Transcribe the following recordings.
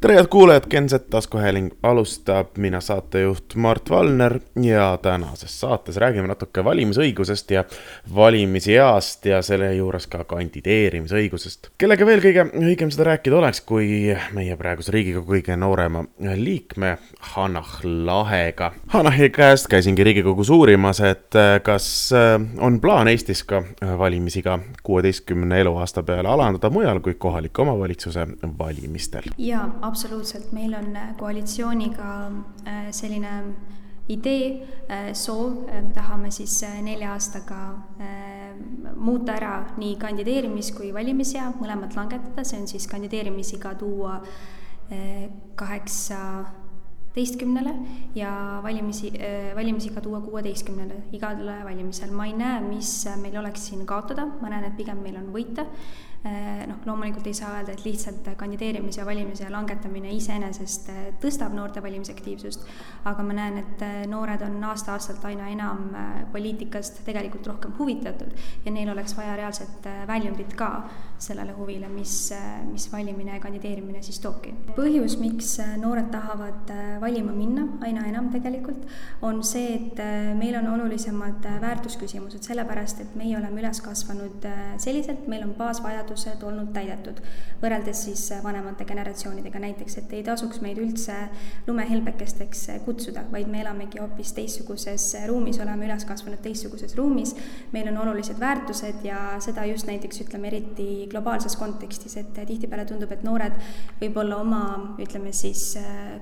tere, head kuulajad, Gen Z taskuhääling alustab, mina saatejuht Mart Valner ja tänases saates räägime natuke valimisõigusest ja valimisiast ja selle juures ka kandideerimisõigusest. kellega veel kõige õigem seda rääkida oleks, kui meie praeguse Riigikogu kõige noorema liikme Hanah Lahega. Hanahi käest käisingi Riigikogus uurimas, et kas on plaan Eestis ka valimisiga kuueteistkümne eluaasta peale alandada mujal kui kohaliku omavalitsuse valimistel? jaa absoluutselt, meil on äh, koalitsiooniga äh, selline idee, äh, soov, me tahame siis nelja aastaga muuta ära nii kandideerimis- kui valimisea, mõlemat langetada, see on siis kandideerimisiga tuua kaheksa teistkümnele ja valimisi, valimisiga tuua kuueteistkümnele igale valimisel. ma ei näe, mis meil oleks siin kaotada, ma näen, et pigem meil on võita noh, loomulikult ei saa öelda, et lihtsalt kandideerimise ja valimise langetamine iseenesest äh, tõstab noorte valimisaktiivsust, aga ma näen, et äh, noored on aasta-aastalt aina enam poliitikast tegelikult rohkem huvitatud ja neil oleks vaja reaalset väljundit ka sellele huvile, mis, mis valimine ja kandideerimine siis toobki. põhjus, miks noored tahavad valima minna aina enam tegelikult, on see, et meil on olulisemad väärtusküsimused, sellepärast et meie oleme üles kasvanud selliselt, meil on baasvajadus vajadused olnud täidetud, võrreldes siis vanemate generatsioonidega näiteks, et ei tasuks meid üldse lumehelbekesteks kutsuda, vaid me elamegi hoopis teistsuguses ruumis, oleme üles kasvanud teistsuguses ruumis, meil on olulised väärtused ja seda just näiteks ütleme eriti globaalses kontekstis, et tihtipeale tundub, et noored võib-olla oma ütleme siis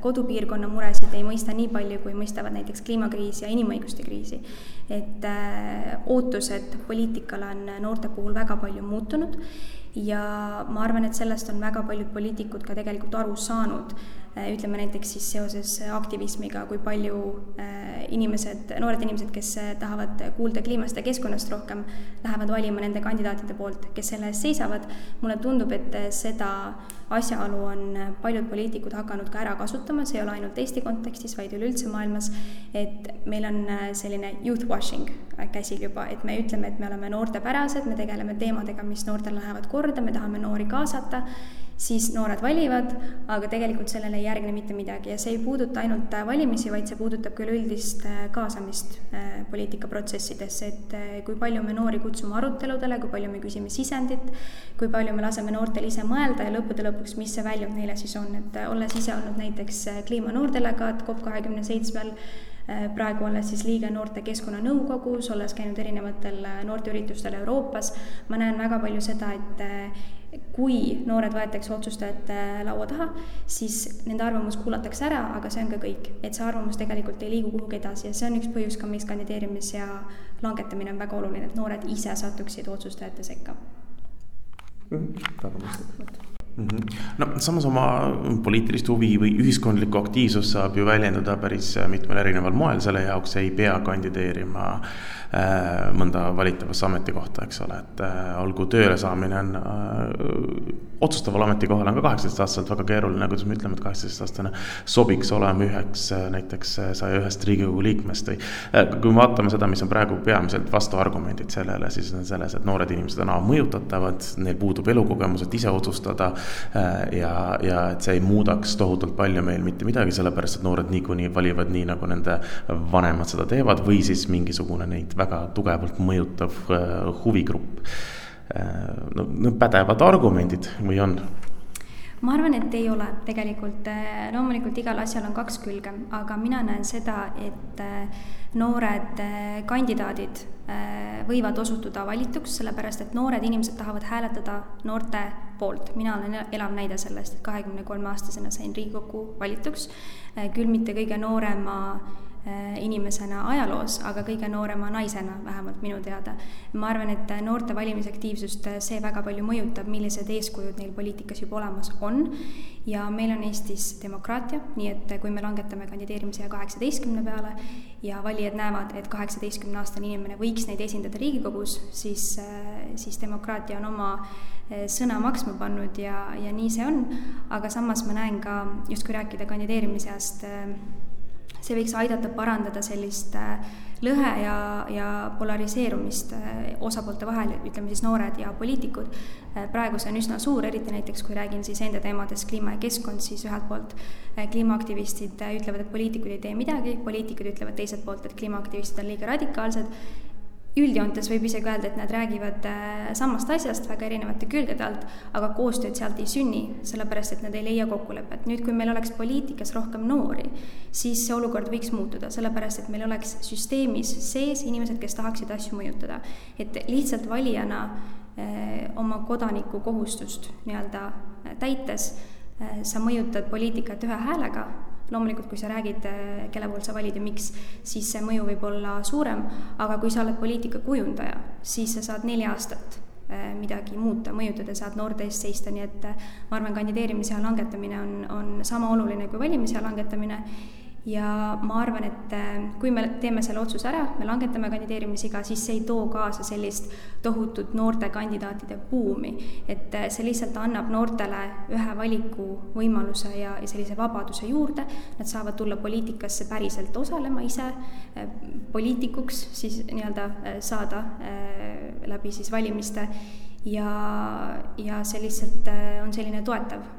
kodupiirkonna muresid ei mõista nii palju, kui mõistavad näiteks kliimakriisi ja inimõiguste kriisi. et äh, ootused poliitikale on noorte puhul väga palju muutunud ja ma arvan, et sellest on väga paljud poliitikud ka tegelikult aru saanud. Äh, ütleme näiteks siis seoses aktivismiga, kui palju äh, inimesed, noored inimesed, kes äh, tahavad kuulda kliimast ja keskkonnast rohkem, lähevad valima nende kandidaatide poolt, kes selle eest seisavad. mulle tundub, et seda asjaolu on paljud poliitikud hakanud ka ära kasutama, see ei ole ainult Eesti kontekstis, vaid üleüldse maailmas, et meil on selline youth washing käsil juba, et me ütleme, et me oleme noortepärased, me tegeleme teemadega, mis noortele lähevad korda, me tahame noori kaasata siis noored valivad, aga tegelikult sellele ei järgne mitte midagi. Ja see ei puuduta ainult äh, valimisi, vaid see puudutab ka üleüldist äh, kaasamist äh, poliitikaprotsessidesse, et kui palju me noori kutsume aruteludele, kui palju me küsime sisendit, kui palju me laseme noortel ise mõelda ja lõppude lõpuks, mis see väljund neile siis on, et olles ise olnud näiteks kliima noordelegaat COP kahekümne seitsmel, praegu olles siis liige Noorte Keskkonnanõukogus, olles käinud erinevatel noorteüritustel Euroopas, ma näen väga palju seda, et kui noored võetakse otsustajate laua taha, siis nende arvamus kuulatakse ära, aga see on ka kõik. et see arvamus tegelikult ei liigu kuhugi edasi ja see on üks põhjus ka, miks kandideerimise ja langetamine on väga oluline, et noored ise satuksid otsustajate sekka mm. -hmm. väga mõistlik mm. -hmm. no samas oma poliitilist huvi või ühiskondlikku aktiivsust saab ju väljendada päris mitmel erineval moel, selle jaoks ei pea kandideerima mõnda valitavasse ametikohta, eks ole, et äh, olgu tööle saamine on äh, otsustaval ametikohal on ka kaheksateistaastaselt väga keeruline, kuidas me ütleme, et kaheksateistaastane sobiks olema üheks äh, näiteks äh, saja ühest Riigikogu liikmest või. Äh, kui me vaatame seda, mis on praegu peamiselt vastuargumendid sellele, siis on selles, et noored inimesed on A mõjutatavad, neil puudub elukogemus, et ise otsustada. ja, ja et see ei muudaks tohutult palju meil mitte midagi, sellepärast et noored niikuinii valivad nii, nagu nende vanemad seda teevad või siis mingisugune neid väga tugevalt mõjutav huvigrupp Äh, no, no pädevad argumendid või on? ma arvan, et ei ole tegelikult, äh, loomulikult igal asjal on kaks külge, aga mina näen seda, et äh, noored kandidaadid võivad osutuda valituks, sellepärast et noored inimesed tahavad hääletada noorte poolt. mina olen elav näide sellest, et kahekümne kolme aastasena sain Riigikokku valituks, küll mitte kõige noorema inimesena ajaloos, aga kõige noorema naisena, vähemalt minu teada. ma arvan, et noorte valimisaktiivsust see väga palju mõjutab, millised eeskujud neil poliitikas juba olemas on ja meil on Eestis demokraatia, nii et kui me langetame kandideerimise ea kaheksateistkümne peale ja valijad näevad, et kaheksateistkümne aastane inimene võiks neid esindada Riigikogus, siis, siis demokraatia on oma sõna maksma pannud ja, ja nii see on, aga samas ma näen ka, justkui rääkida kandideerimiseast, see võiks aidata parandada sellist äh, lõhe ja, ja polariseerumist äh, osapoolte vahel, ütleme siis noored ja poliitikud. Äh, praegu see on üsna suur, eriti näiteks kui räägin siis enda teemadest kliima ja keskkond, siis ühelt poolt kliimaaktivistid ütlevad, et poliitikud ei tee midagi, poliitikud ütlevad teiselt poolt, et kliimaaktivistid on liiga radikaalsed üldjoontes võib isegi öelda, et nad räägivad äh, samast asjast väga erinevate külgede alt, aga koostööd sealt ei sünni, sellepärast et nad ei leia kokkulepet. nüüd, kui meil oleks poliitikas rohkem noori, siis see olukord võiks muutuda, sellepärast et meil oleks süsteemis sees inimesed, kes tahaksid asju mõjutada. et lihtsalt valijana eh, oma kodaniku kohustust nii-öelda äh, täites sa mõjutad poliitikat ühe häälega loomulikult, kui sa räägid, äh, kelle poolt sa valid ja miks, siis see mõju võib olla suurem, aga kui sa oled poliitika kujundaja, siis sa saad neli aastat äh, midagi muuta, mõjutada, saad noorte eest seista, nii et äh, ma arvan, kandideerimisea langetamine on, on sama oluline kui valimisea langetamine ja ma arvan, et äh, kui me teeme selle otsuse ära, me langetame kandideerimisiga, siis see ei too kaasa sellist tohutut noorte kandidaatide buumi. et äh, see lihtsalt annab noortele ühe valiku võimaluse ja, ja sellise vabaduse juurde, nad saavad tulla poliitikasse päriselt osalema ise, äh, poliitikuks siis nii-öelda saada läbi siis valimiste ja, ja see lihtsalt on selline toetav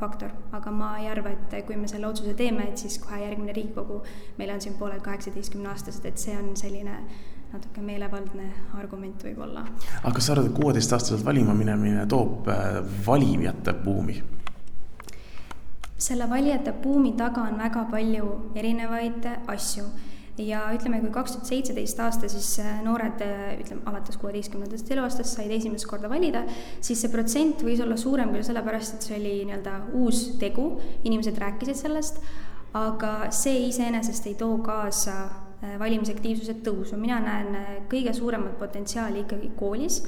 faktor, aga ma ei arva, et kui me selle otsuse teeme, et siis kohe järgmine Riigikogu, meil on siin pooled kaheksateistkümneaastased, et see on selline natuke meelevaldne argument võib-olla. aga kas sa arvad, et kuueteistaastaselt valima minemine toob äh, valijate buumi? selle valijate buumi taga on väga palju erinevaid asju ja ütleme, kui kaks tuhat seitseteist aasta siis äh, noored, äh, ütleme alates kuueteistkümnendast eluaastast said esimest korda valida, siis see protsent võis olla suurem küll sellepärast, et see oli nii-öelda uus tegu, inimesed rääkisid sellest, aga see iseenesest ei too kaasa äh, valimisaktiivsuse tõusu, mina näen kõige suuremat potentsiaali ikkagi koolis.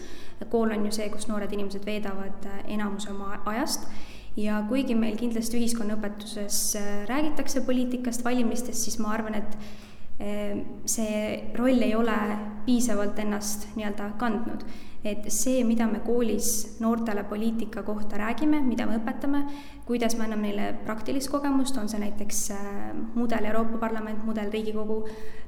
kool on ju see, kus noored inimesed veedavad enamuse oma ajast. Ja kuigi meil kindlasti ühiskonnaõpetuses räägitakse poliitikast, valimistest, siis ma arvan, et see roll ei ole piisavalt ennast nii-öelda kandnud. et see, mida me koolis noortele poliitika kohta räägime, mida me õpetame, kuidas me anname neile praktilist kogemust, on see näiteks äh, mudel Euroopa Parlament, mudel Riigikogu,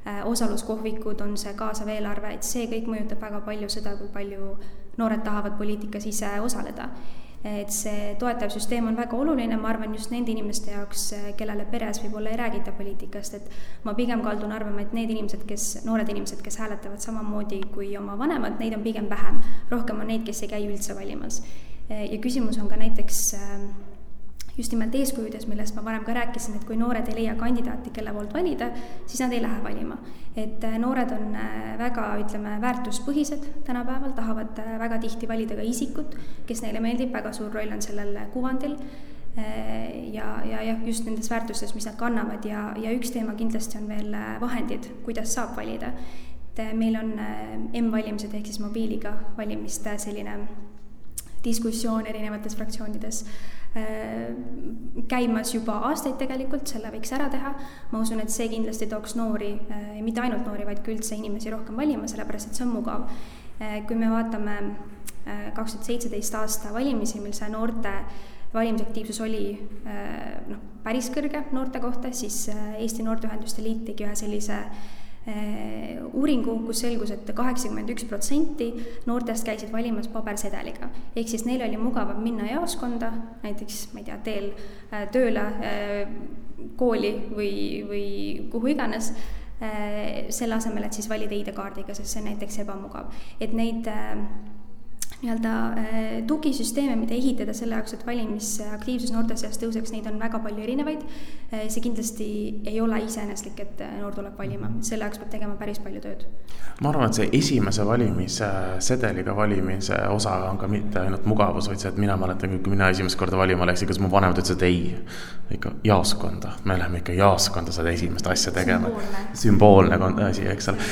äh, osaluskohvikud, on see kaasav eelarve, et see kõik mõjutab väga palju seda, kui palju noored tahavad poliitikas ise osaleda et see toetav süsteem on väga oluline, ma arvan, just nende inimeste jaoks, kellele peres võib-olla ei räägita poliitikast, et ma pigem kaldun arvama, et need inimesed, kes, noored inimesed, kes hääletavad samamoodi kui oma vanemad, neid on pigem vähem. rohkem on neid, kes ei käi üldse valimas. ja küsimus on ka näiteks äh, just nimelt eeskujudes, millest ma varem ka rääkisin, et kui noored ei leia kandidaati, kelle poolt valida, siis nad ei lähe valima. et äh, noored on äh, väga, ütleme, väärtuspõhised tänapäeval, tahavad äh, väga tihti valida ka isikut, kes neile meeldib, väga suur roll on sellel kuvandil ja, ja jah, just nendes väärtustes, mis nad kannavad ja, ja üks teema kindlasti on veel vahendid, kuidas saab valida. et meil on M-valimised ehk siis mobiiliga valimiste selline diskussioon erinevates fraktsioonides käimas juba aastaid tegelikult, selle võiks ära teha. ma usun, et see kindlasti tooks noori, äh, mitte ainult noori, vaid ka üldse inimesi rohkem valima, sellepärast et see on mugav. Äh, kui me vaatame kaks tuhat seitseteist aasta valimisi, mil see noorte valimisaktiivsus oli noh, päris kõrge noorte kohta, siis Eesti Noorteühenduste Liit tegi ühe sellise Äh, uuringu, kus selgus et, et kaheksakümmend üks protsenti noortest käisid valimas pabersedeliga. ehk siis neil oli mugavam minna jaoskonda, näiteks ma ei tea, teel äh, tööle, äh, kooli või, või kuhu iganes, selle asemel, et siis valida ID-kaardiga, sest see on näiteks ebamugav. et neid nii-öelda äh, tugisüsteeme, mida ehitada selle jaoks, et valimisaktiivsus noorte seas tõuseks, neid on väga palju erinevaid. Äh, see kindlasti ei ole iseeneslik, et äh, noor tuleb valima, selle jaoks peab tegema päris palju tööd. ma arvan, et see esimese valimise, sedeliga valimise osa on ka mitte ainult mugavus, vaid see, et mina mäletan, kui mina esimest korda valima läksin, kas mu vanemad ütlesid ei. ikka jaoskonda, me läheme ikka jaoskonda seda esimest asja tegema. sümboolne asi, eks ole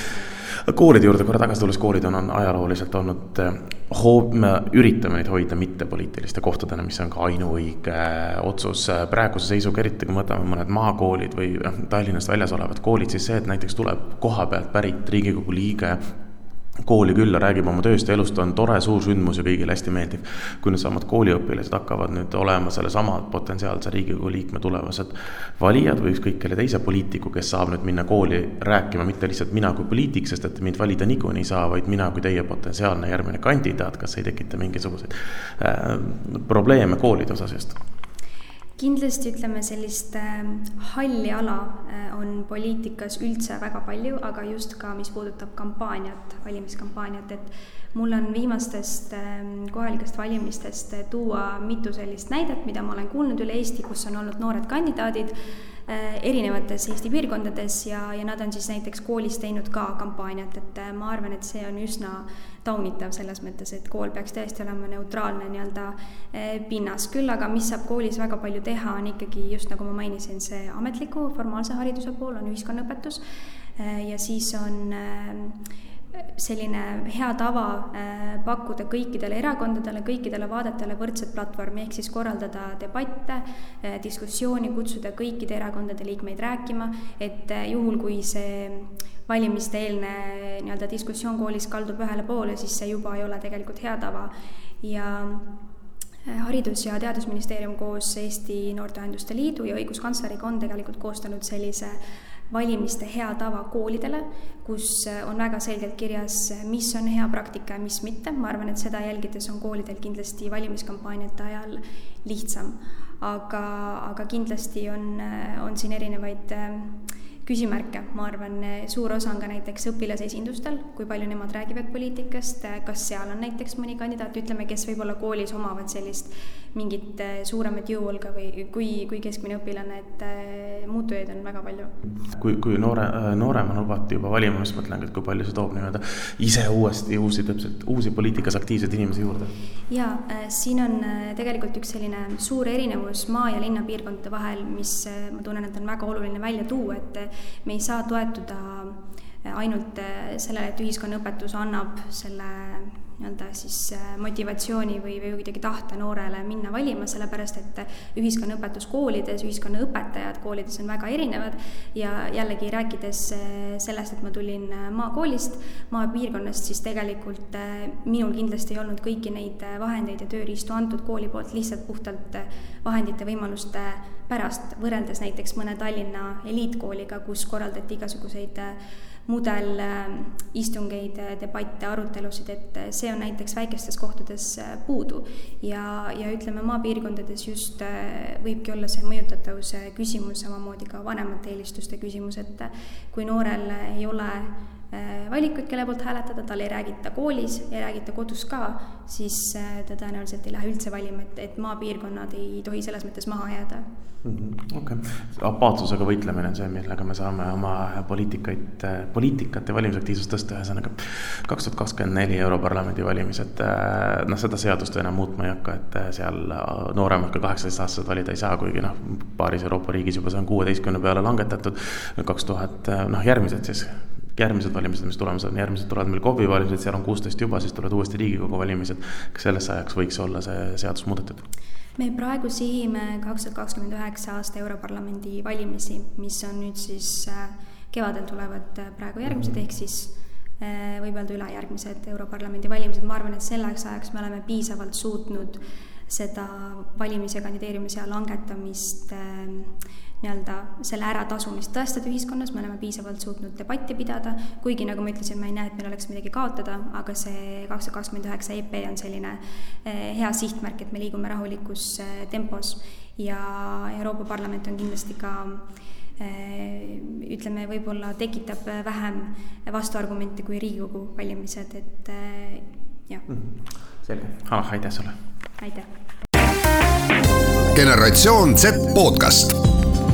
koolide juurde korra tagasi tulles, koolid on, on ajalooliselt olnud eh, hoo-, me üritame neid hoida mittepoliitiliste kohtadena, mis on ka ainuõige eh, otsus. praeguse seisuga, eriti kui me võtame mõned maakoolid või eh, Tallinnast väljas olevad koolid, siis see, et näiteks tuleb koha pealt pärit Riigikogu liige kooli külla, räägib oma tööst ja elust, on tore suur sündmus ja kõigile hästi meeldib. kui needsamad kooliõpilased hakkavad nüüd olema sellesama potentsiaalse Riigikogu liikme tulevased valijad või ükskõik kelle teise poliitiku, kes saab nüüd minna kooli rääkima mitte lihtsalt mina kui poliitik, sest et mind valida niikuinii ei saa, vaid mina kui teie potentsiaalne järgmine kandidaat, kas ei tekita mingisuguseid äh, probleeme koolide osas just? Kindlasti ütleme, sellist äh, halli ala äh, on poliitikas üldse väga palju, aga just ka, mis puudutab kampaaniat, valimiskampaaniat, et mul on viimastest äh, kohalikest valimistest tuua mitu sellist näidet, mida ma olen kuulnud üle Eesti, kus on olnud noored kandidaadid Äh, erinevates Eesti piirkondades ja, ja nad on siis näiteks koolis teinud ka kampaaniat, et äh, ma arvan, et see on üsna taunitav selles mõttes, et kool peaks tõesti olema neutraalne nii-öelda äh, pinnas. küll aga mis saab koolis väga palju teha, on ikkagi just nagu ma mainisin, see ametliku formaalse hariduse pool on ühiskonnaõpetus ja siis on selline hea tava äh, pakkuda kõikidele erakondadele, kõikidele vaadetele võrdset platvormi, ehk siis korraldada debatte, äh, diskussiooni, kutsuda kõikide erakondade liikmeid rääkima, et äh, juhul, kui see valimiste-eelne nii-öelda diskussioon koolis kaldub ühele poole, siis see juba ei ole tegelikult hea tava. Ja haridus- ja Teadusministeerium koos Eesti Noorteühenduste Liidu ja õiguskantsleriga on tegelikult koostanud sellise valimiste hea tava koolidele, kus äh, on väga selgelt kirjas, mis on hea praktika ja mis mitte, ma arvan, et seda jälgides on koolidel kindlasti valimiskampaaniate ajal lihtsam. aga, aga kindlasti on, äh, on siin erinevaid äh, küsimärke, ma arvan, suur osa on ka näiteks õpilasesindustel, kui palju nemad räägivad poliitikast, kas seal on näiteks mõni kandidaat, ütleme, kes võib-olla koolis omavad sellist mingit suuremat jõuhulga või kui, kui keskmine õpilane, et äh, muutujaid on väga palju. kui, kui noore, nooremana lubati juba valima, siis mõtlengi, et kui palju see toob nii-öelda ise uuesti uusi, täpselt uusi poliitikas aktiivseid inimesi juurde? jaa, äh, siin on äh, tegelikult üks selline suur erinevus maa- ja linnapiirkondade vahel, mis ma tunnen, et on väga oluline välja tuua, et me ei saa toetuda ainult sellele, et ühiskonnaõpetus annab selle nii-öelda siis äh, motivatsiooni või, või kuidagi tahte noorele minna valima, sellepärast et ühiskonnaõpetus koolides, ühiskonnaõpetajad koolides on väga erinevad. Ja jällegi rääkides äh, sellest, et ma tulin äh, maakoolist, maapiirkonnast, siis tegelikult minul kindlasti ei olnud kõiki neid vahendeid ja tööriistu antud kooli poolt lihtsalt puhtalt vahendite, võimaluste pärast, võrreldes näiteks mõne Tallinna eliitkooliga, kus korraldati igasuguseid mudelistungeid, debatte, arutelusid, et see on näiteks väikestes kohtades puudu. ja, ja ütleme, maapiirkondades just võibki olla see mõjutatavuse küsimus, samamoodi ka vanemate eelistuste küsimus, et kui noorel ei ole valikuid, kelle poolt hääletada, tal ei räägita koolis, ei räägita kodus ka, siis ta tõenäoliselt ei lähe üldse valima, et, et maapiirkonnad ei tohi selles mõttes maha jääda. Mhm, okei. Apaatsusega võitlemine on see, millega me saame oma poliitikaid, poliitikat ja valimisaktiivsust tõsta, ühesõnaga kaks tuhat kakskümmend neli Europarlamendi valimised, noh, seda seadust enam muutma ei hakka, et seal nooremad kui kaheksateistaastased valida ei saa, kuigi noh, paaris Euroopa riigis juba see on kuueteistkümne peale langetatud, kaks tuhat, noh, järgmised siis järgmised valimised, mis tulemas on, järgmised tulevad meil KOV-i valimised, seal on kuusteist juba, siis tulevad uuesti Riigikogu valimised. kas selleks ajaks võiks olla see seadus muudetud? me praegu sihime kaks tuhat kakskümmend üheksa aasta Europarlamendi valimisi, mis on nüüd siis äh, kevadel tulevad äh, praegu järgmised, ehk siis äh, võib öelda ülejärgmised Europarlamendi valimised, ma arvan, et selleks ajaks me oleme piisavalt suutnud seda valimis- ja kandideerimise langetamist äh, nii-öelda selle äratasumist tõestada ühiskonnas, me oleme piisavalt suutnud debatti pidada, kuigi nagu ma ütlesin, ma ei näe, et meil oleks midagi kaotada, aga see kaks tuhat kakskümmend üheksa EP on selline eh, hea sihtmärk, et me liigume rahulikus eh, tempos ja Euroopa Parlament on kindlasti ka eh, ütleme, võib-olla tekitab vähem vastuargumente kui Riigikogu valimised, et jah. Mhm. selge, Hanah, aitäh sulle! aitäh! generatsioon Z podcast